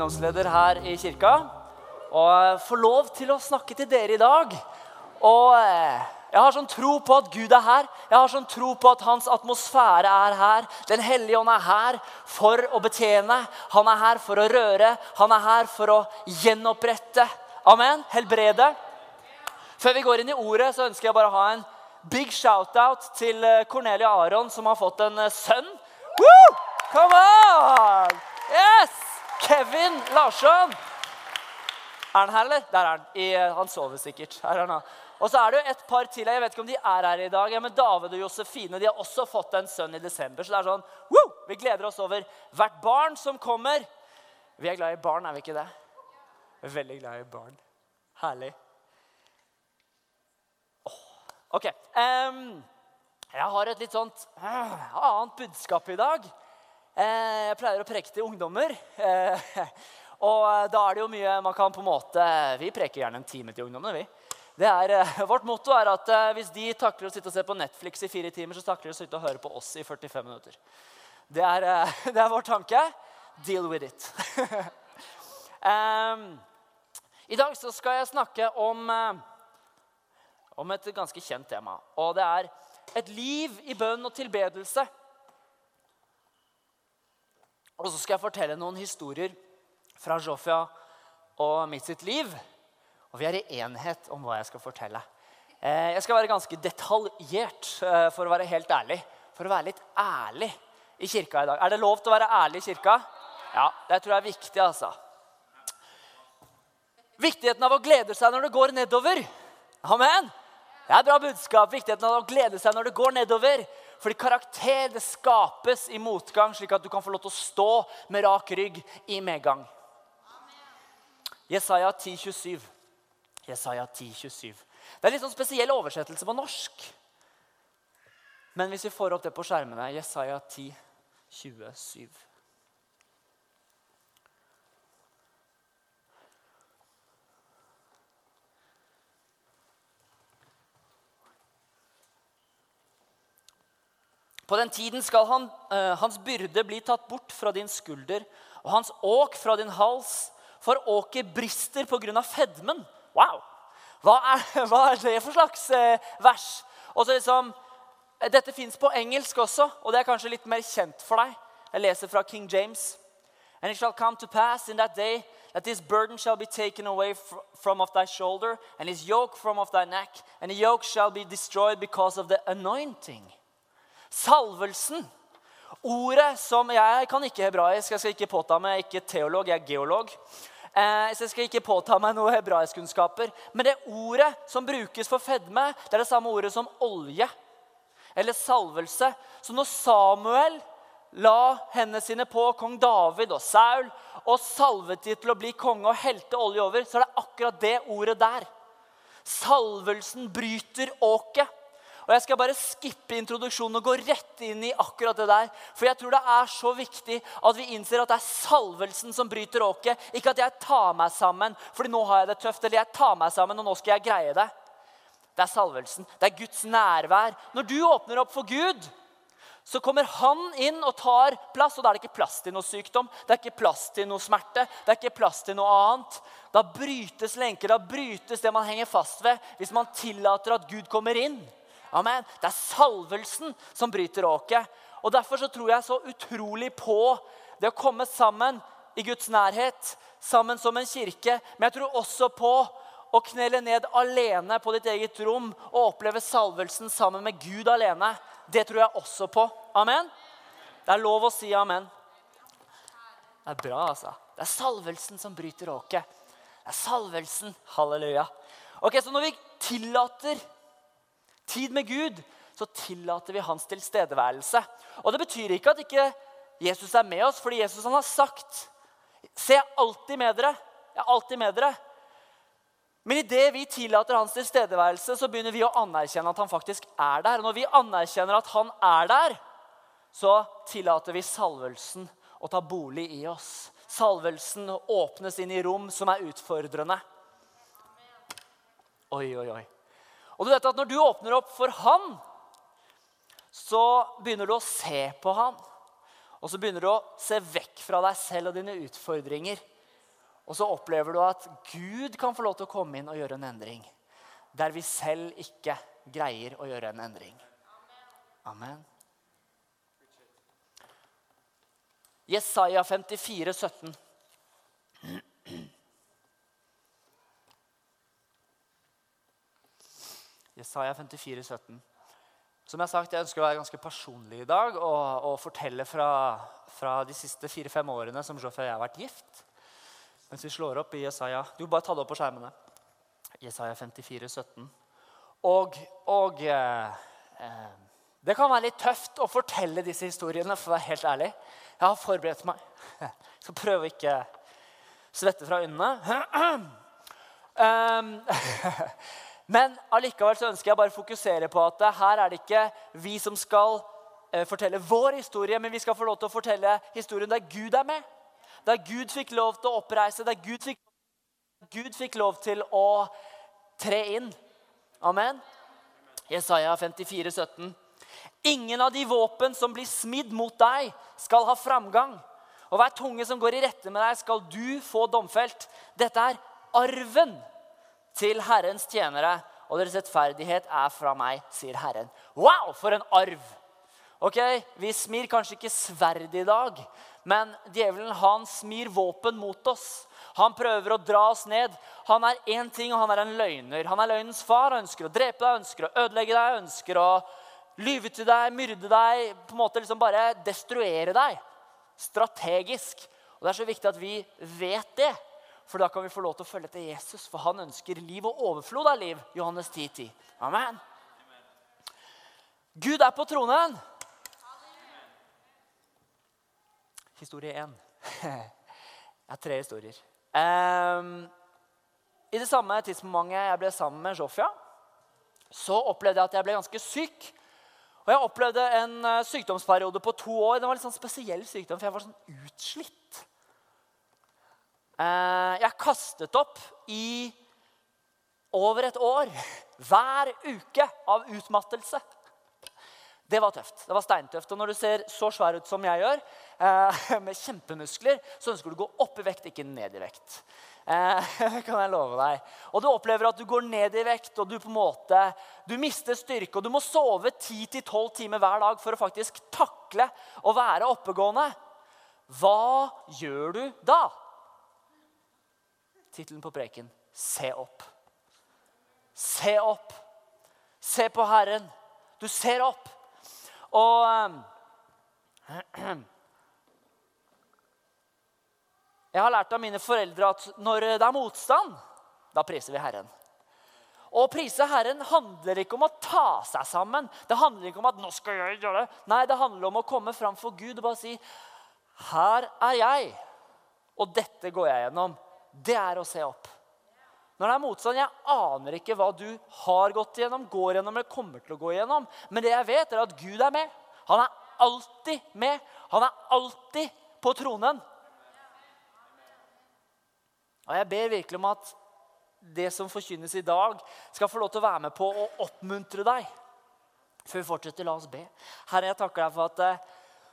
ungdomsleder her i kirka. Og får lov til å snakke til dere i dag. Og eh, jeg har sånn tro på at Gud er her. Jeg har sånn tro på at hans atmosfære er her. Den hellige ånd er her for å betjene. Han er her for å røre. Han er her for å gjenopprette. Amen. Helbrede. Før vi går inn i ordet, så ønsker jeg bare å ha en big shout-out til eh, Cornelia Aron, som har fått en eh, sønn. Woo! Come on! Yes! Kevin Larsson. Er han her, eller? Der er han. I, han sover sikkert. Her er han. Og så er det jo et par til. Jeg vet ikke om de er her i dag. Ja, men David og Josefine de har også fått en sønn i desember. Så det er sånn, woo! Vi gleder oss over hvert barn som kommer. Vi er glad i barn, er vi ikke det? Veldig glad i barn. Herlig. Ok. Um, jeg har et litt sånt uh, annet budskap i dag. Uh, jeg pleier å preke til ungdommer. Uh, og da er det jo mye man kan på en måte Vi preker gjerne en time til ungdommene. vi. Det er, vårt motto er at hvis de takler å sitte og se på Netflix i fire timer, så takler de å sitte og høre på oss i 45 minutter. Det er, det er vår tanke. Deal with it. um, I dag så skal jeg snakke om om et ganske kjent tema. Og det er et liv i bønn og tilbedelse. Og så skal jeg fortelle noen historier fra Jofia og mitt sitt liv. Og vi er i enhet om hva jeg skal fortelle. Eh, jeg skal være ganske detaljert, eh, for å være helt ærlig. For å være litt ærlig i kirka i dag. Er det lov til å være ærlig i kirka? Ja, det tror jeg er viktig, altså. Viktigheten av å glede seg når det går nedover. Amen. Det er bra budskap. Viktigheten av å glede seg når det går nedover. Fordi karakter det skapes i motgang, slik at du kan få lov til å stå med rak rygg i medgang. Jesaja 10, 27. Jesaja 10, 27. Det er litt sånn spesiell oversettelse på norsk. Men hvis vi får opp det på skjermene Jesaja 10, 27. På den tiden skal han, uh, hans byrde bli tatt bort fra din skulder og hans åk fra din hals, for åket brister pga. fedmen. Wow! Hva er, hva er, det for slags uh, vers? Og så liksom, Dette fins på engelsk også, og det er kanskje litt mer kjent for deg. Jeg leser fra King James. And it shall come to pass in that day that this burden shall be taken away from off thy shoulder, and his yoke from off thy neck, and the yoke shall be destroyed because of the anointing. Salvelsen. Ordet som Jeg kan ikke hebraisk. Jeg skal ikke påta meg ikke teolog, jeg er geolog. Eh, så jeg skal ikke påta meg noen hebraiskkunnskaper. Men det ordet som brukes for fedme, det er det samme ordet som olje. Eller salvelse. Så når Samuel la hendene sine på kong David og Saul og salvet de til å bli konge og helte olje over, så er det akkurat det ordet der. Salvelsen bryter åket. Og Jeg skal bare skippe introduksjonen og gå rett inn i akkurat det der. For jeg tror det er så viktig at vi innser at det er salvelsen som bryter åket. Ikke at jeg tar meg sammen, fordi nå har jeg det tøft, eller jeg tar meg sammen, og nå skal jeg greie det. Det er salvelsen. Det er Guds nærvær. Når du åpner opp for Gud, så kommer han inn og tar plass. Og da er det ikke plass til noe sykdom, det er ikke plass til noe smerte. det er ikke plass til noe annet. Da brytes lenker, da brytes det man henger fast ved, hvis man tillater at Gud kommer inn. Amen. Det er salvelsen som bryter åket. Og Derfor så tror jeg så utrolig på det å komme sammen i Guds nærhet, sammen som en kirke. Men jeg tror også på å knele ned alene på ditt eget rom og oppleve salvelsen sammen med Gud alene. Det tror jeg også på. Amen. Det er lov å si amen. Det er bra, altså. Det er salvelsen som bryter åket. Det er salvelsen. Halleluja. Ok, Så når vi tillater tid med Gud, så tillater vi hans tilstedeværelse. Og Det betyr ikke at ikke Jesus er med oss, fordi Jesus han har sagt Se, jeg er alltid med dere. Jeg er alltid med dere. Men idet vi tillater hans tilstedeværelse, så begynner vi å anerkjenne at han faktisk er der. Og når vi anerkjenner at han er der, så tillater vi salvelsen å ta bolig i oss. Salvelsen åpnes inn i rom som er utfordrende. Oi, oi, oi. Og du vet at Når du åpner opp for han, så begynner du å se på han. Og så begynner du å se vekk fra deg selv og dine utfordringer. Og så opplever du at Gud kan få lov til å komme inn og gjøre en endring. Der vi selv ikke greier å gjøre en endring. Amen. Jesaja 54, 17. Jesaja 54, 17. Som jeg har sagt, jeg ønsker å være ganske personlig i dag og, og fortelle fra, fra de siste fire-fem årene som og jeg har vært gift. Mens vi slår opp i Jesaja Du bare ta det opp på skjermene. Jesaja 54, 17. Og, og eh, eh, det kan være litt tøft å fortelle disse historiene, for å være helt ærlig. Jeg har forberedt meg. Skal prøve å ikke svette fra øynene. um, Men allikevel så ønsker jeg bare å fokusere på at her er det ikke vi som skal eh, fortelle vår historie, men vi skal få lov til å fortelle historien der Gud er med. Der Gud fikk lov til å oppreise, der Gud fikk, Gud fikk lov til å tre inn. Amen. Jesaja 54, 17. Ingen av de våpen som blir smidd mot deg, skal ha framgang. Og hver tunge som går i rette med deg, skal du få domfelt. Dette er arven til Herrens tjenere, og deres rettferdighet er fra meg, sier Herren. Wow, for en arv! Ok, Vi smir kanskje ikke sverd i dag, men djevelen han smir våpen mot oss. Han prøver å dra oss ned. Han er én ting, og han er en løgner. Han er løgnens far og ønsker å drepe deg, ønsker å ødelegge deg, ønsker å lyve til deg, myrde deg, på en måte liksom bare destruere deg. Strategisk. Og Det er så viktig at vi vet det. For da kan vi få lov til å følge etter Jesus, for han ønsker liv og overflod av liv. Johannes 10, 10. Amen. Gud er på tronen. Historie 1. Jeg har tre historier. Um, I det samme tidsmomentet jeg ble sammen med Jofia, så opplevde jeg at jeg ble ganske syk. Og jeg opplevde en uh, sykdomsperiode på to år. Det var en litt sånn spesiell sykdom, for jeg var sånn utslitt. Eh, jeg kastet opp i over et år. Hver uke av utmattelse. Det var tøft. Det var steintøft. Og når du ser så svær ut som jeg gjør, eh, med kjempemuskler, så ønsker du å gå opp i vekt, ikke ned i vekt. Eh, kan jeg love deg. Og du opplever at du går ned i vekt, og du på en måte, du mister styrke. Og du må sove 10-12 timer hver dag for å faktisk takle å være oppegående. Hva gjør du da? Tittelen på preken Se opp. Se opp. Se på Herren. Du ser opp. Og Jeg har lært av mine foreldre at når det er motstand, da priser vi Herren. Å prise Herren handler ikke om å ta seg sammen. Det handler ikke om at 'nå skal jeg gjøre det'. Nei, det handler om å komme fram for Gud og bare si 'Her er jeg, og dette går jeg gjennom' det er å se opp. Når det er motstand, Jeg aner ikke hva du har gått igjennom, går gjennom eller kommer til å gå igjennom. Men det jeg vet, er at Gud er med. Han er alltid med. Han er alltid på tronen. Og Jeg ber virkelig om at det som forkynnes i dag, skal få lov til å være med på å oppmuntre deg. Før vi fortsetter, la oss be. Herre, jeg takker deg for at eh,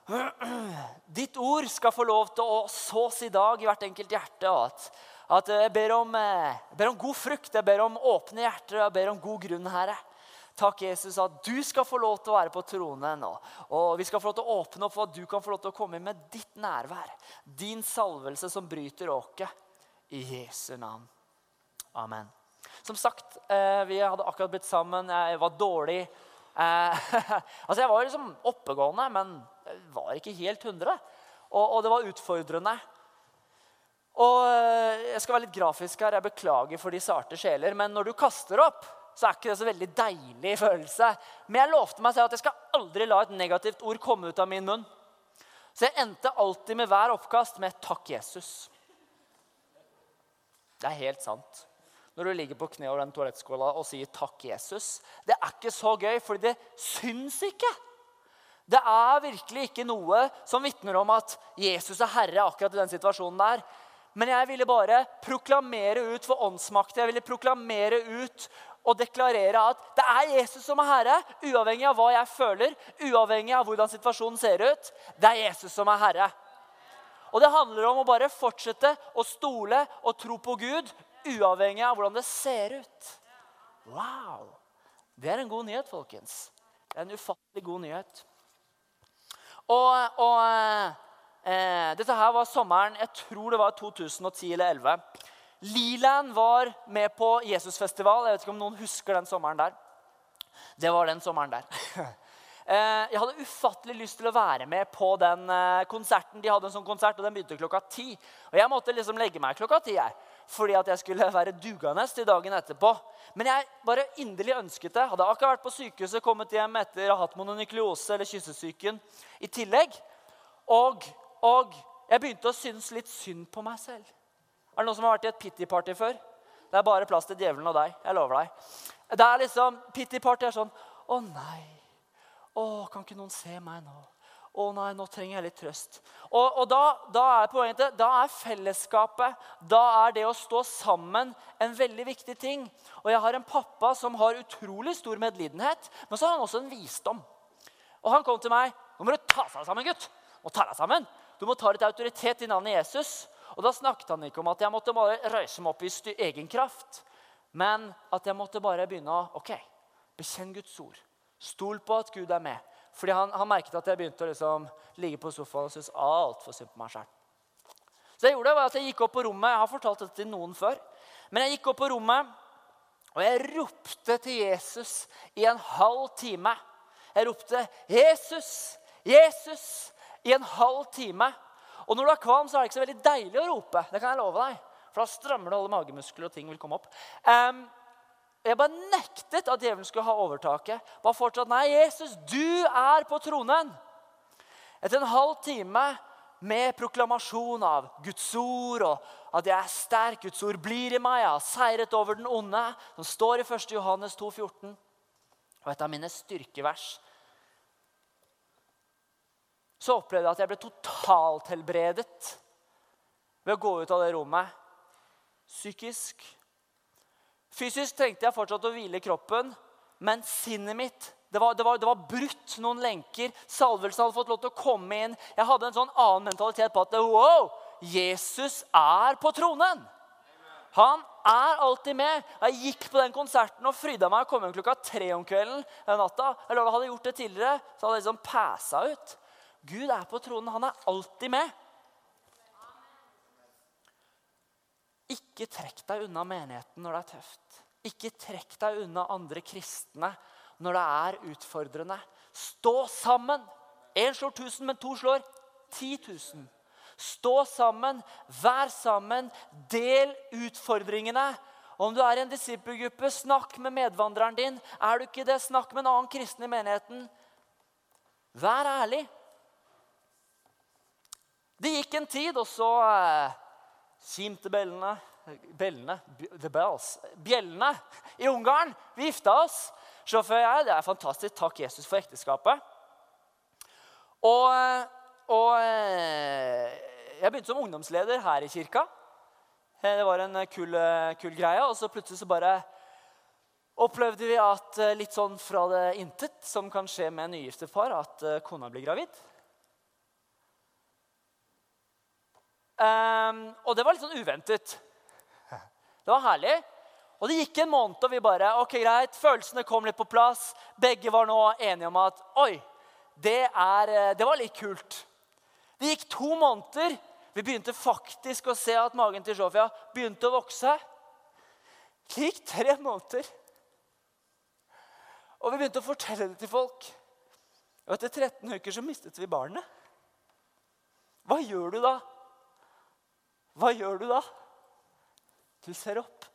ditt ord skal få lov til å sås i dag i hvert enkelt hjerte. at at jeg ber om, jeg eh, ber om, god frukt, jeg ber om åpne hjerter jeg ber om god grunn, Herre. Takk, Jesus, at du skal få lov til å være på tronen. Og, og vi skal få lov til å åpne opp for at du kan få lov til å komme inn med ditt nærvær. Din salvelse som bryter åket. I Jesu navn. Amen. Som sagt, eh, vi hadde akkurat blitt sammen. Jeg var dårlig. Eh, altså, Jeg var liksom oppegående, men jeg var ikke helt 100. Og, og det var utfordrende. Og eh, Jeg skal være litt grafisk her. Jeg beklager for de sarte sjeler. Men når du kaster opp, så er ikke det så veldig deilig følelse. Men jeg lovte meg selv at jeg skal aldri la et negativt ord komme ut av min munn. Så jeg endte alltid med hver oppkast med 'Takk, Jesus'. Det er helt sant. Når du ligger på kne over den toalettskåla og sier 'Takk, Jesus', det er ikke så gøy, for det syns ikke. Det er virkelig ikke noe som vitner om at Jesus er herre akkurat i den situasjonen der. Men jeg ville bare proklamere ut for åndsmakt. Jeg ville proklamere ut og deklarere at det er Jesus som er herre, uavhengig av hva jeg føler, uavhengig av hvordan situasjonen ser ut. Det er Jesus som er herre. Og det handler om å bare fortsette å stole og tro på Gud, uavhengig av hvordan det ser ut. Wow! Det er en god nyhet, folkens. Det er en ufattelig god nyhet. Og, og eh, dette her var sommeren jeg tror det var 2010 eller 2011. Liland var med på Jesusfestival. Jeg vet ikke om noen husker den sommeren der. Det var den sommeren der. Eh, jeg hadde ufattelig lyst til å være med på den eh, konserten. De hadde en sånn konsert, og den begynte klokka ti. Og jeg måtte liksom legge meg klokka ti jeg, fordi at jeg skulle være dugende til dagen etterpå. Men jeg bare inderlig ønsket det. Hadde akkurat vært på sykehuset, kommet hjem etter å ha hatt mononukleose eller kyssesyken i tillegg. Og, og jeg begynte å synes litt synd på meg selv. Er det noen som har vært i et pity-party før? Det er bare plass til djevelen og deg. Jeg lover deg. Det er liksom, Pity-party er sånn Å nei. Å, kan ikke noen se meg nå? Å nei, nå trenger jeg litt trøst. Og, og da, da, er poenget, da er fellesskapet, da er det å stå sammen, en veldig viktig ting. Og jeg har en pappa som har utrolig stor medlidenhet, men så har han også en visdom. Og han kom til meg. 'Nå må du ta deg sammen, gutt. Må ta deg sammen. Du må ta litt autoritet i navnet Jesus.' Og Da snakket han ikke om at jeg måtte bare røyse meg opp i egen kraft, men at jeg måtte bare begynne å ok, bekjenne Guds ord. Stol på at Gud er med. Fordi han, han merket at jeg begynte å liksom ligge på sofaen og synes altfor synd på meg sjøl. Så jeg gjorde var at jeg gikk opp på rommet. Jeg har fortalt dette til noen før. Men jeg gikk opp på rommet, og jeg ropte til Jesus i en halv time. Jeg ropte 'Jesus! Jesus!' i en halv time. Og når du er kvalm, så er det ikke så veldig deilig å rope. Det kan jeg love deg. For da strammer det alle magemuskler, og ting vil komme opp. Um, jeg bare nektet at djevelen skulle ha overtaket. Bare fortsatt Nei, Jesus, du er på tronen. Etter en halv time med proklamasjon av Guds ord og at jeg er sterk, Guds ord blir i meg, jeg har seiret over den onde, som står i 1. Johannes 2,14. Og et av mine styrkevers så opplevde jeg at jeg ble totalt helbredet ved å gå ut av det rommet. Psykisk. Fysisk trengte jeg fortsatt å hvile kroppen, men sinnet mitt det var, det, var, det var, brutt noen lenker. Salvelsen hadde fått lov til å komme inn. Jeg hadde en sånn annen mentalitet på at wow, Jesus er på tronen. Han er alltid med. Jeg gikk på den konserten og fryda meg. Kom hjem klokka tre om kvelden. natta. Eller jeg hadde gjort det tidligere, så hadde jeg liksom passa ut. Gud er på tronen. Han er alltid med. Ikke trekk deg unna menigheten når det er tøft. Ikke trekk deg unna andre kristne når det er utfordrende. Stå sammen. Én slår tusen, men to slår ti tusen. Stå sammen, vær sammen, del utfordringene. Om du er i en disippelgruppe, snakk med medvandreren din. Er du ikke det, snakk med en annen kristen i menigheten. Vær ærlig. Det gikk en tid, og så eh, kimte bellene Bellene, the bells, Bjellene i Ungarn. Vi gifta oss. Sjåfør jeg. Det er fantastisk. Takk, Jesus, for ekteskapet. Og, eh, og eh, jeg begynte som ungdomsleder her i kirka. Det var en kul, kul greie. Og så plutselig så bare opplevde vi at litt sånn fra det intet, som kan skje med nygifte par, at kona blir gravid. Um, og det var litt sånn uventet. Det var herlig. Og det gikk en måned, og vi bare ok, greit, følelsene kom litt på plass. Begge var nå enige om at oi, det, er, eh, det var litt kult. Det gikk to måneder. Vi begynte faktisk å se at magen til Sofia begynte å vokse. Det gikk tre måneder. Og vi begynte å fortelle det til folk. Og etter 13 uker så mistet vi barnet. Hva gjør du da? Hva gjør du da? Du ser opp.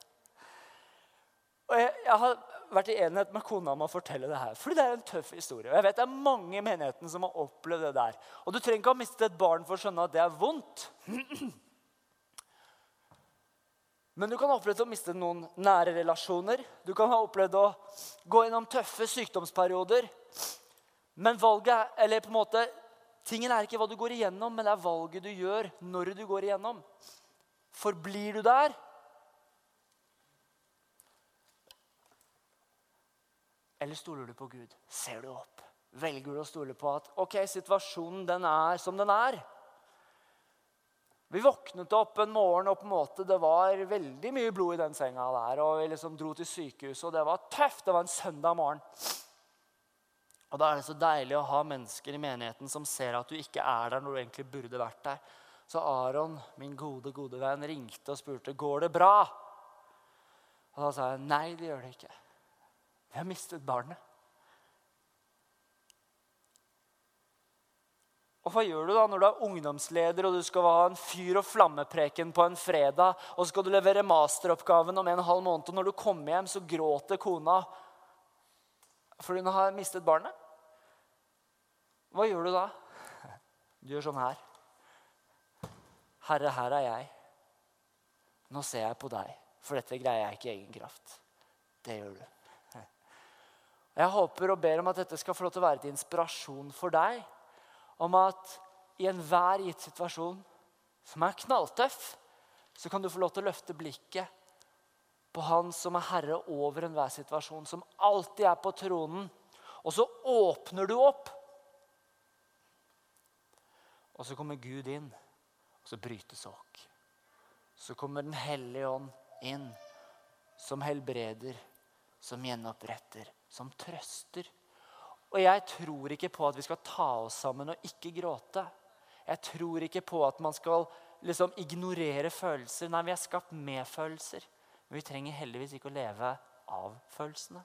Og jeg, jeg har vært i enighet med kona om å fortelle det her. Fordi det er en tøff historie. Og jeg vet Det er mange i menigheten som har opplevd det der. Og Du trenger ikke ha mistet et barn for å skjønne at det er vondt. Men du kan ha opplevd å miste noen nære relasjoner. Du kan ha opplevd å gå gjennom tøffe sykdomsperioder. Men valget, eller på en måte, Tingen er ikke hva du går igjennom, men det er valget du gjør når du går igjennom. Forblir du der? Eller stoler du på Gud? Ser du opp? Velger du å stole på at ok, situasjonen den er som den er? Vi våknet opp en morgen, og på en måte det var veldig mye blod i den senga der. og Vi liksom dro til sykehuset, og det var tøft. Det var en søndag morgen. Og Da er det så deilig å ha mennesker i menigheten som ser at du ikke er der når du egentlig burde vært der. Så Aron, min gode, gode venn, ringte og spurte går det bra. Og da sa jeg nei, det gjør det ikke. Vi har mistet barnet. Og hva gjør du da når du er ungdomsleder og du skal ha en fyr og flammepreken på en fredag, og skal du levere masteroppgaven om en halv måned, og når du kommer hjem, så gråter kona fordi hun har mistet barnet? Hva gjør du da? Du gjør sånn her. Herre, her er jeg. Nå ser jeg på deg, for dette greier jeg ikke i egen kraft. Det gjør du. Jeg håper og ber om at dette skal få lov til å være til inspirasjon for deg. Om at i enhver gitt situasjon som er knalltøff, så kan du få lov til å løfte blikket på Han som er herre over enhver situasjon, som alltid er på tronen. Og så åpner du opp. Og så kommer Gud inn, og så brytes åk. Så kommer Den hellige ånd inn, som helbreder, som gjenoppretter, som trøster. Og jeg tror ikke på at vi skal ta oss sammen og ikke gråte. Jeg tror ikke på at man skal liksom ignorere følelser. Nei, vi er skapt med følelser. Men vi trenger heldigvis ikke å leve av følelsene.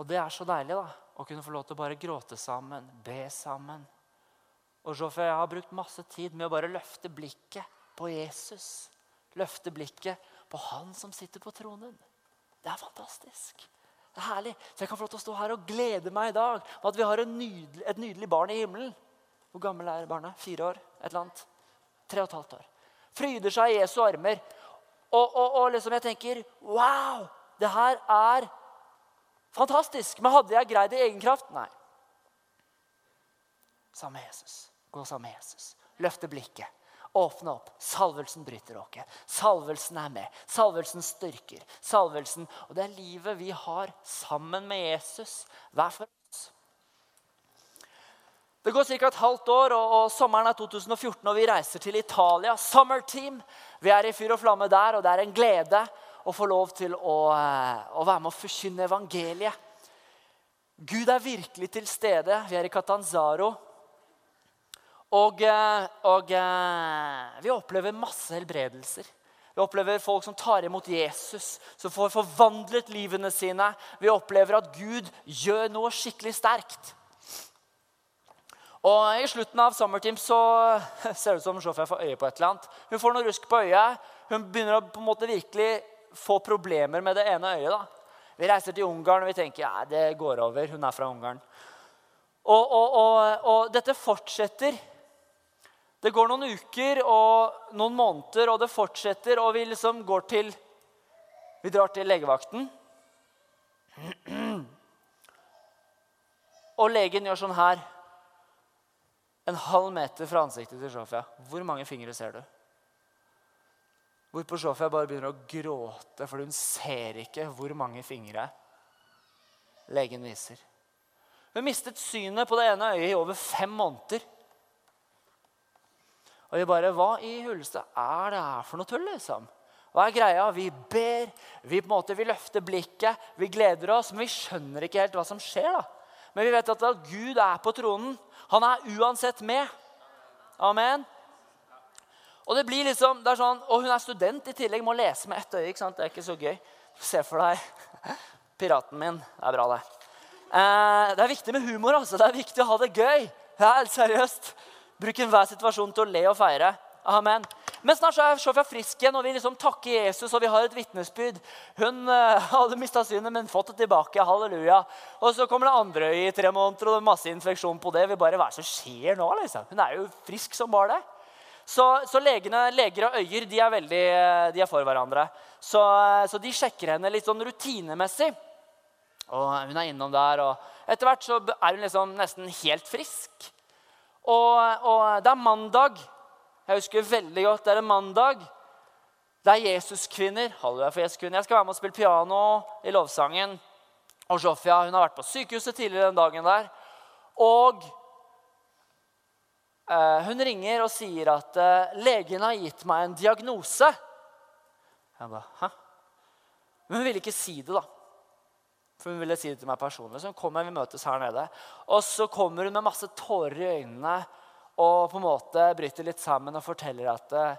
Og det er så deilig da, å kunne få lov til å bare gråte sammen, be sammen. Og så for Jeg har brukt masse tid med å bare løfte blikket på Jesus. Løfte blikket på han som sitter på tronen. Det er fantastisk. Det er herlig. Så jeg kan få lov til å stå her og glede meg i dag med at vi har nydelig, et nydelig barn i himmelen. Hvor gammel er barnet? Fire år? Et eller annet? Tre og et halvt år. Fryder seg i Jesu armer. Og, og, og liksom jeg tenker Wow! Det her er fantastisk. Men hadde jeg greid det i egen kraft? Nei. Sammen med Jesus. Gå sammen med Jesus. Løfte blikket. Åpne opp. Salvelsen bryter åket. Salvelsen er med. Salvelsen styrker. Salvelsen, Og det er livet vi har sammen med Jesus hver for oss. Det går ca. et halvt år, og, og, sommeren er 2014, og vi reiser til Italia. Summer Team. Vi er i fyr og flamme der, og det er en glede å få lov til å, eh, å være med å forkynne evangeliet. Gud er virkelig til stede. Vi er i Catanzaro. Og, eh, og, eh, vi opplever masse helbredelser. Vi opplever folk som tar imot Jesus, som får forvandlet livene sine. Vi opplever at Gud gjør noe skikkelig sterkt. Og I slutten av Summerteam så ser det ut som Sofia får øye på et eller annet. Hun får noe rusk på øyet. Hun begynner å på en måte virkelig få problemer med det ene øyet. da. Vi reiser til Ungarn og vi tenker ja, det går over. Hun er fra Ungarn. Og, og, og, og dette fortsetter det går noen uker og noen måneder, og det fortsetter, og vi liksom går til Vi drar til legevakten. Og legen gjør sånn her. En halv meter fra ansiktet til Sofia. Hvor mange fingre ser du? Hvorpå Sofia bare begynner å gråte, for hun ser ikke hvor mange fingre legen viser. Hun mistet synet på det ene øyet i over fem måneder. Og vi bare Hva i huleste er det her for noe tull, liksom? Hva er greia? Vi ber, vi på en måte, vi løfter blikket, vi gleder oss, men vi skjønner ikke helt hva som skjer. da. Men vi vet at Gud er på tronen. Han er uansett med. Amen. Og det blir liksom, det er sånn, og hun er student i tillegg, må lese med ett øye. ikke sant? Det er ikke så gøy. Se for deg piraten min. Det er bra, det. Eh, det er viktig med humor. altså. Det er viktig å ha det gøy. Det er helt seriøst. Bruk enhver situasjon til å le og feire. Amen. Men snart så er Sofia frisk igjen, og vi liksom takker Jesus, og vi har et vitnesbyrd. Hun uh, hadde mista synet, men fått det tilbake. Halleluja. Og så kommer det andre øyet i tre måneder, og det er masse infeksjon på det. Vi bare, Hva er det som skjer nå? liksom? Hun er jo frisk som bare det. Så, så legene, leger og øyer de er, veldig, de er for hverandre. Så, så, de sjekker henne litt sånn rutinemessig. Og hun er innom der, og etter hvert så er hun liksom nesten helt frisk. Og, og, det er mandag. Jeg husker veldig godt det er en mandag. Det er Jesuskvinner. Halleluja. Jeg skal være med og spille piano i lovsangen. Og Sofia hun har vært på sykehuset tidligere den dagen der. Og eh, hun ringer og sier at eh, legen har gitt meg en diagnose. Jeg bare, Hæ? Men hun ville ikke si det, da. For hun ville si det til meg personlig. Så hun kommer, vi møtes her nede. Og så kommer hun med masse tårer i øynene og på en måte bryter litt sammen og forteller at eh,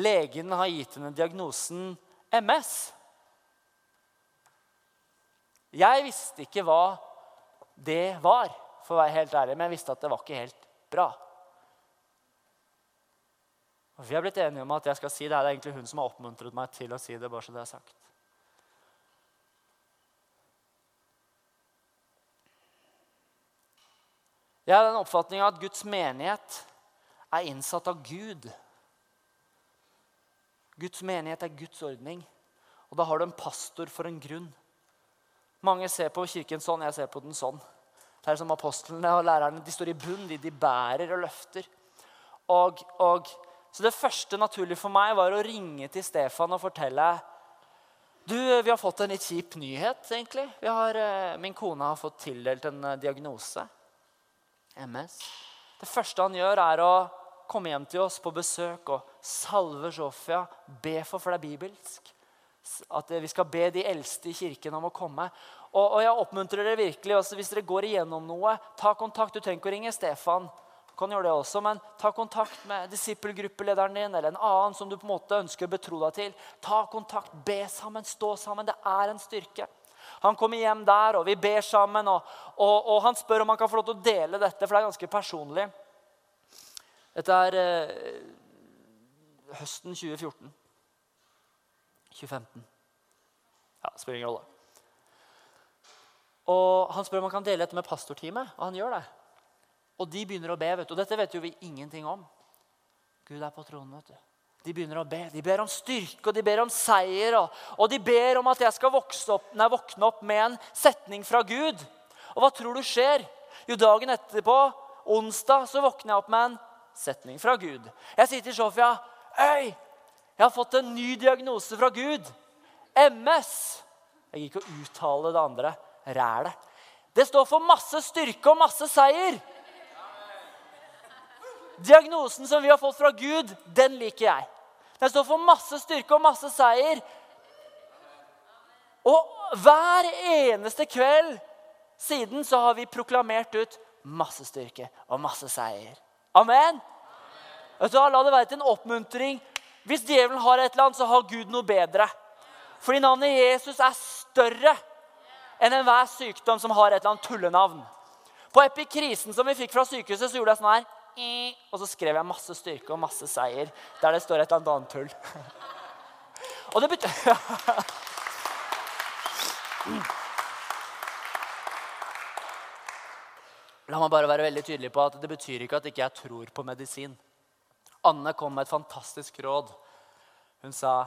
legen har gitt henne diagnosen MS. Jeg visste ikke hva det var, for å være helt ærlig, men jeg visste at det var ikke helt bra. Og Vi har blitt enige om at jeg skal si det. Det er egentlig hun som har oppmuntret meg til å si det. bare så det er sagt. Jeg har den oppfatninga at Guds menighet er innsatt av Gud. Guds menighet er Guds ordning, og da har du en pastor for en grunn. Mange ser på kirken sånn, jeg ser på den sånn. Det er som Apostlene og lærerne de står i bunn, de, de bærer og løfter. Og, og, så det første naturlige for meg var å ringe til Stefan og fortelle du, Vi har fått en litt kjip nyhet, egentlig. Har, eh, min kone har fått tildelt en eh, diagnose. MS. Det første han gjør, er å komme hjem til oss på besøk og salve Sofia, be for, for det er bibelsk. At vi skal be de eldste i kirken om å komme. Og, og jeg oppmuntrer dere virkelig, også Hvis dere går igjennom noe, ta kontakt. Du trenger ikke å ringe Stefan, du kan gjøre det også, men ta kontakt med disippelgruppelederen din eller en annen som du på en måte ønsker å betro deg til. Ta kontakt, be sammen, stå sammen. Det er en styrke. Han kommer hjem der, og vi ber sammen. Og, og, og, han spør om han kan få lov til å dele dette, for det er ganske personlig. Dette er eh, høsten 2014. 2015. Ja, det spiller ingen rolle. Og Han spør om han kan dele dette med pastorteamet, og han gjør det. Og de begynner å be. vet du. Og dette vet jo vi ingenting om. Gud er på tronen. vet du. De begynner å be. De ber om styrke og de ber om seier. Og, og de ber om at jeg skal opp, nei, våkne opp med en setning fra Gud. Og hva tror du skjer? Jo, dagen etterpå, onsdag, så våkner jeg opp med en setning fra Gud. Jeg sier til Sofia Øy, jeg har fått en ny diagnose fra Gud. MS. Jeg gikk ikke å uttale det andre. Rælet. Det står for masse styrke og masse seier. Diagnosen som vi har fått fra Gud, den liker jeg. Den står for masse styrke og masse seier. Og hver eneste kveld siden så har vi proklamert ut masse styrke og masse seier. Amen. Vet du, La det være til en oppmuntring. Hvis djevelen har et eller annet, så har Gud noe bedre. Fordi navnet Jesus er større enn enhver sykdom som har et eller annet tullenavn. På epikrisen som vi fikk fra sykehuset, så gjorde jeg sånn her. Og så skrev jeg masse styrke og masse seier der det står et eller annet tull. Og det betyr La meg bare være veldig tydelig på at det betyr ikke at ikke jeg tror på medisin. Anne kom med et fantastisk råd. Hun sa,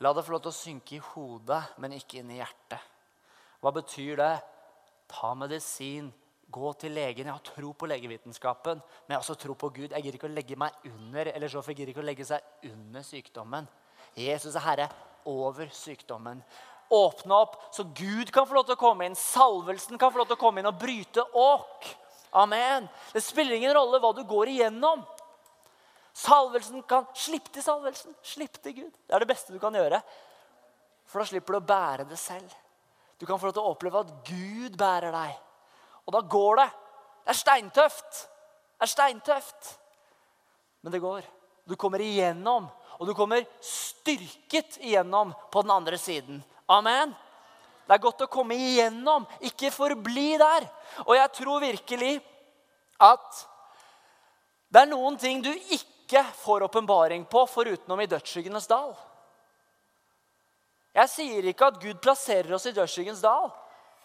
'La det få lov til å synke i hodet, men ikke inn i hjertet'. Hva betyr det? Ta medisin, gå til legen. Jeg har tro på legevitenskapen, men jeg har også tro på Gud. Jeg gidder ikke å legge meg under eller så gidder ikke å legge seg under sykdommen. Jesus er herre over sykdommen. Åpne opp så Gud kan få lov til å komme inn. Salvelsen kan få lov til å komme inn og bryte åk. Amen. Det spiller ingen rolle hva du går igjennom. Salvelsen kan Slipp til salvelsen. Slipp til Gud. Det er det beste du kan gjøre. For da slipper du å bære det selv. Du kan få lov til å oppleve at Gud bærer deg. Og da går det. Det er steintøft. Det er steintøft. Men det går. Du kommer igjennom, og du kommer styrket igjennom på den andre siden. Amen. Det er godt å komme igjennom, ikke forbli der. Og jeg tror virkelig at det er noen ting du ikke får åpenbaring på forutenom i dødsskyggenes dal. Jeg sier ikke at Gud plasserer oss i dødsskyggens dal.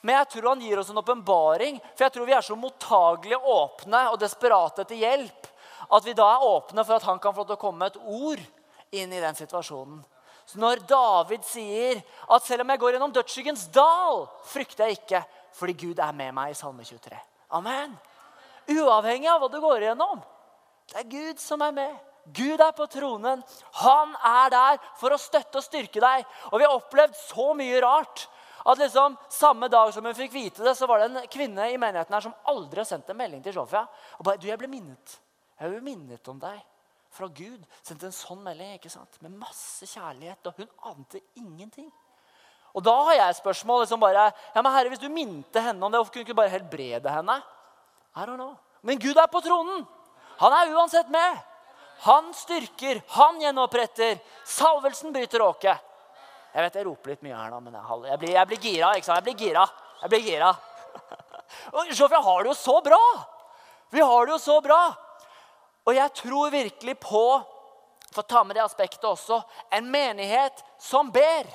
Men jeg tror han gir oss en åpenbaring, for jeg tror vi er så mottagelige, åpne og desperate etter hjelp at vi da er åpne for at han kan få til å komme med et ord inn i den situasjonen. Så når David sier at selv om jeg går gjennom dødsskyggens dal, frykter jeg ikke, fordi Gud er med meg i Salme 23. Amen. Uavhengig av hva du går igjennom. Det er Gud som er med. Gud er på tronen. Han er der for å støtte og styrke deg. Og vi har opplevd så mye rart. At liksom, Samme dag som hun fikk vite det, så var det en kvinne i menigheten her som aldri har sendt en melding til Sofia. Og bare, du, jeg ble minnet. Jeg ble minnet om deg fra Gud. Sendte en sånn melding ikke sant? med masse kjærlighet. Og hun ante ingenting. Og da har jeg et spørsmål. liksom bare, ja, men herre, Hvis du minte henne om det, hvorfor kunne du ikke bare helbrede henne? I don't know. Men Gud er på tronen. Han er uansett med. Han styrker, han gjenoppretter. Salvelsen bryter åket. Jeg vet jeg roper litt mye her nå, men jeg, blir, jeg blir gira. ikke sant? Jeg blir gira. Jeg blir gira. Og vi har det jo så bra! Vi har det jo så bra. Og jeg tror virkelig på, for å ta med det aspektet også, en menighet som ber.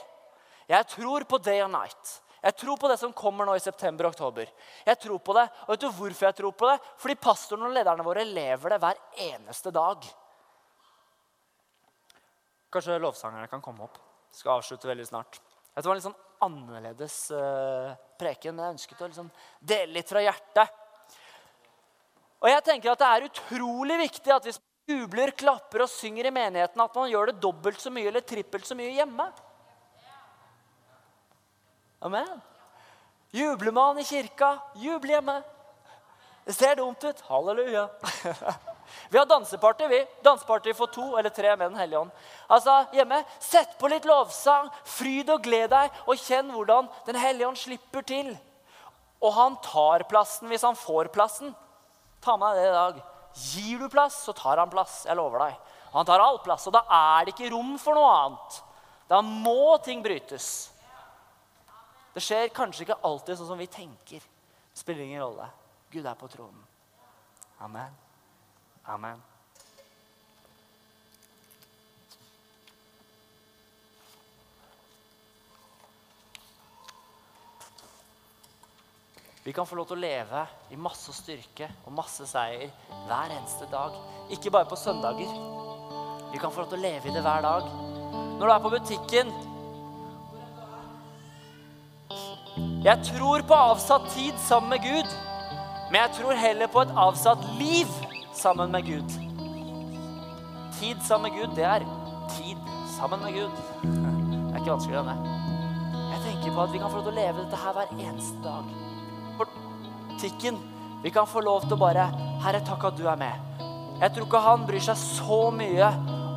Jeg tror på day and night. Jeg tror på det som kommer nå i september og oktober. Jeg tror på det, og vet du hvorfor jeg tror på det? Fordi pastoren og lederne våre lever det hver eneste dag. Kanskje lovsangerne kan komme opp. Skal avslutte veldig snart. Det var en litt sånn annerledes uh, preken, men jeg ønsket å liksom dele litt fra hjertet. Og jeg tenker at Det er utrolig viktig at hvis man jubler, klapper og synger i menigheten, at man gjør det dobbelt så mye eller trippelt så mye hjemme. Amen. Jubler man i kirka, jubel hjemme. Det ser dumt ut. Halleluja. Vi har danseparty, vi. Danseparty for to eller tre med Den hellige ånd. Altså, hjemme, Sett på litt lovsang, fryd og gled deg, og kjenn hvordan Den hellige ånd slipper til. Og han tar plassen hvis han får plassen. Ta med deg det i dag. Gir du plass, så tar han plass. Jeg lover deg. Han tar all plass, og da er det ikke rom for noe annet. Da må ting brytes. Det skjer kanskje ikke alltid sånn som vi tenker. Det spiller ingen rolle. Gud er på tronen. Amen. Amen. Vi kan få lov til å leve i masse styrke og masse seier hver eneste dag. Ikke bare på søndager. Vi kan få lov til å leve i det hver dag. Når du er på butikken Jeg tror på avsatt tid sammen med Gud, men jeg tror heller på et avsatt liv sammen med Gud. Tid sammen med Gud, det er tid sammen med Gud. Det er ikke vanskeligere enn det. Jeg tenker på at vi kan få lov til å leve dette her hver eneste dag. for tikken. Vi kan få lov til å bare Herre, takk at du er med. Jeg tror ikke han bryr seg så mye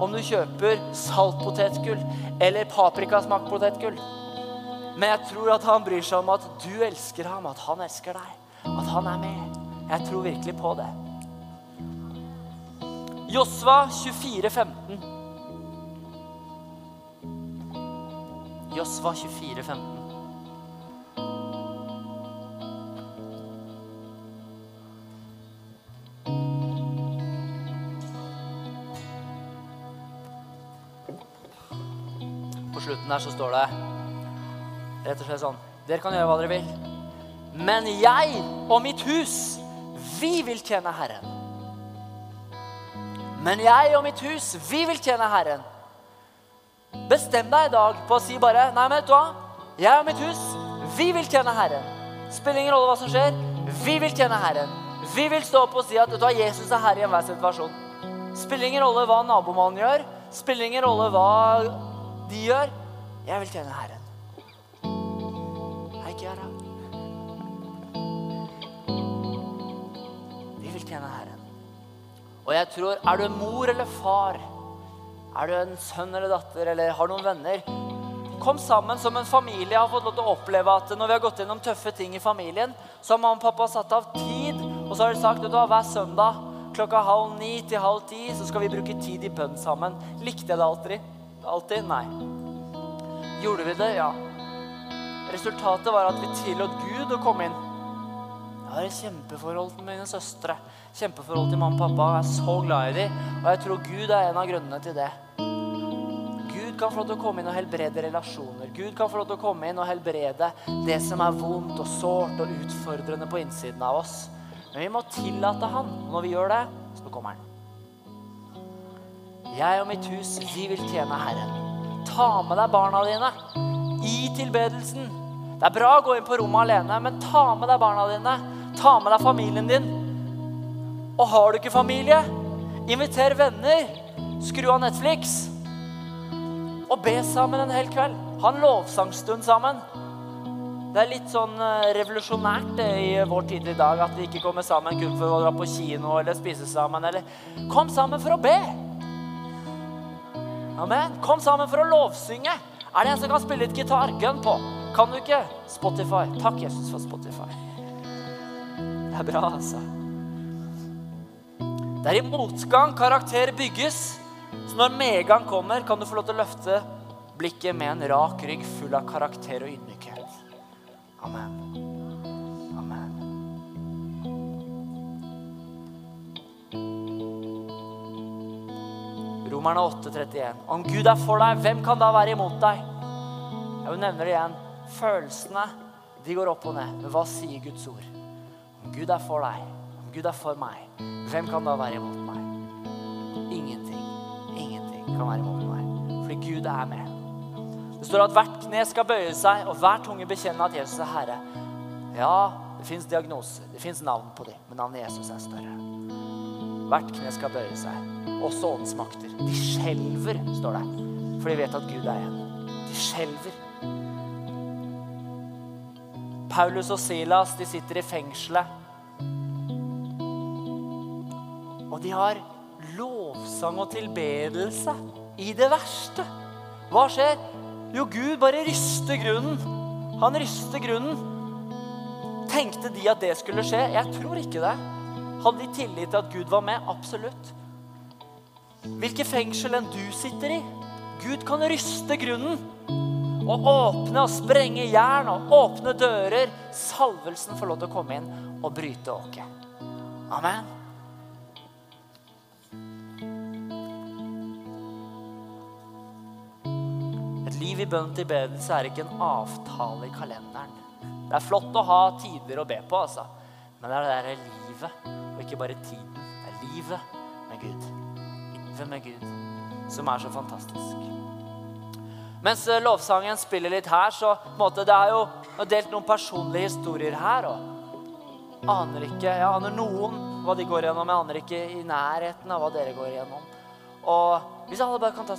om du kjøper saltpotetgull eller paprikasmakt potetgull. Men jeg tror at han bryr seg om at du elsker ham, at han elsker deg. At han er med. Jeg tror virkelig på det. Josva 24, 15. Josva 24, 15. På slutten der så står det Rett og slett sånn. Dere kan gjøre hva dere vil. Men jeg og mitt hus, vi vil tjene Herren. Men jeg og mitt hus, vi vil tjene Herren. Bestem deg i dag på å si bare Nei, men vet du hva? Jeg og mitt hus, vi vil tjene Herren. Spiller ingen rolle hva som skjer. Vi vil tjene Herren. Vi vil stå opp og si at vet du hva, Jesus er herre i enhver situasjon. Spiller ingen rolle hva nabomannen gjør. Spiller ingen rolle hva de gjør. Jeg vil tjene Herren gjøre. Vi vil tjene Herren. Og jeg tror, er du en mor eller far, er du en sønn eller datter eller har noen venner, kom sammen som en familie. Har fått lov til å oppleve at når vi har gått gjennom tøffe ting i familien, så har mamma og pappa satt av tid, og så har de sagt at hver søndag klokka halv ni til halv ti så skal vi bruke tid i bønn sammen. Likte jeg det alltid? Alltid? Nei. Gjorde vi det? Ja. Resultatet var at vi tillot Gud å komme inn. Jeg har et kjempeforhold til mine søstre. Kjempeforhold til mamma og pappa. Jeg er så glad i dem. Og jeg tror Gud er en av grunnene til det. Gud kan få lov til å komme inn og helbrede relasjoner. Gud kan få lov til å komme inn og helbrede det som er vondt og sårt og utfordrende på innsiden av oss. Men vi må tillate Han. Når vi gjør det, så kommer Han. Jeg og mitt hus, vi vil tjene Herren. Ta med deg barna dine i tilbedelsen. Det er bra å gå inn på rommet alene, men ta med deg barna dine. Ta med deg familien din. Og har du ikke familie, inviter venner. skru av Netflix og be sammen en hel kveld. Ha en lovsangstund sammen. Det er litt sånn eh, revolusjonært det, i vår tid i dag at vi ikke kommer sammen kun for å dra på kino eller spise sammen. Eller kom sammen for å be. Amen. Kom sammen for å lovsynge. Er det en som kan spille litt gitar? Gun på. Kan du ikke? Spotify. Takk, Jesus, for Spotify. Det er bra, altså. Det er i motgang karakter bygges. Så når medgang kommer, kan du få lov til å løfte blikket med en rak rygg full av karakter og ydmykhet. Amen. Amen. Romerne 8,31. Om Gud er for deg, hvem kan da være imot deg? Jeg nevner det igjen. Følelsene de går opp og ned. Men hva sier Guds ord? Om Gud er for deg, Gud er for meg, hvem kan da være imot meg? Ingenting. Ingenting kan være imot meg. Fordi Gud er med. Det står at hvert kne skal bøye seg, og hver tunge bekjenne at Jesus er Herre. Ja, det fins diagnoser, det fins navn på dem, men navnet Jesus er større. Hvert kne skal bøye seg. Også åndsmakter. De skjelver, står det. For de vet at Gud er en. De skjelver. Paulus og Silas de sitter i fengselet. De har lovsang og tilbedelse i det verste. Hva skjer? Jo, Gud bare ryster grunnen. Han ryster grunnen. Tenkte de at det skulle skje? Jeg tror ikke det. Hadde de tillit til at Gud var med? Absolutt. Hvilket fengsel enn du sitter i. Gud kan ryste grunnen og åpne og sprenge jern og åpne dører. Salvelsen får lov til å komme inn og bryte åket. Amen. Liv i bønn til bedelse er ikke en avtale i kalenderen. Det er flott å ha tider å be på, altså. men det er det der livet, og ikke bare tiden. Det er livet med Gud. Livet med Gud, som er så fantastisk. Mens eh, lovsangen spiller litt her, så måte, det er jo delt noen personlige historier her. og aner ikke, Jeg aner noen hva de går gjennom, jeg aner ikke i nærheten av hva dere går gjennom. Og hvis alle bare kan ta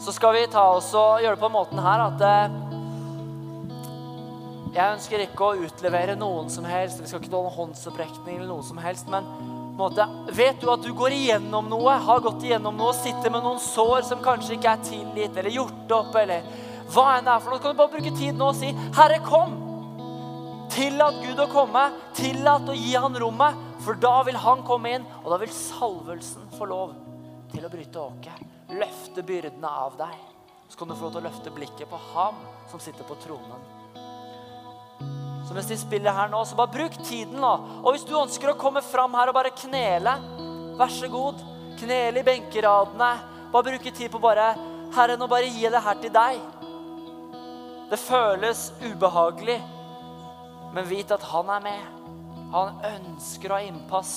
Så skal vi ta oss og gjøre det på måten her at eh, Jeg ønsker ikke å utlevere noen som helst. Vi skal ikke ta noen håndsopprekning eller noe som helst. men måte, vet du at du går igjennom noe, har gått igjennom noe, sitter med noen sår som kanskje ikke er tilgitt eller gjort opp, eller hva enn det er for noe, så kan du bare bruke tid nå og si, 'Herre, kom'. Tillat Gud å komme. Tillat å gi han rommet, for da vil han komme inn, og da vil salvelsen få lov til å bryte åket. Løfte byrdene av deg. Så kan du få lov til å løfte blikket på ham som sitter på tronen. Så mens de spiller her nå, så bare bruk tiden. nå. Og hvis du ønsker å komme fram her og bare knele, vær så god. Knele i benkeradene. Bare bruke tid på bare Herre, nå bare gi det her til deg. Det føles ubehagelig, men vit at han er med. Han ønsker å ha innpass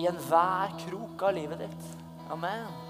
i enhver krok av livet ditt. Amen.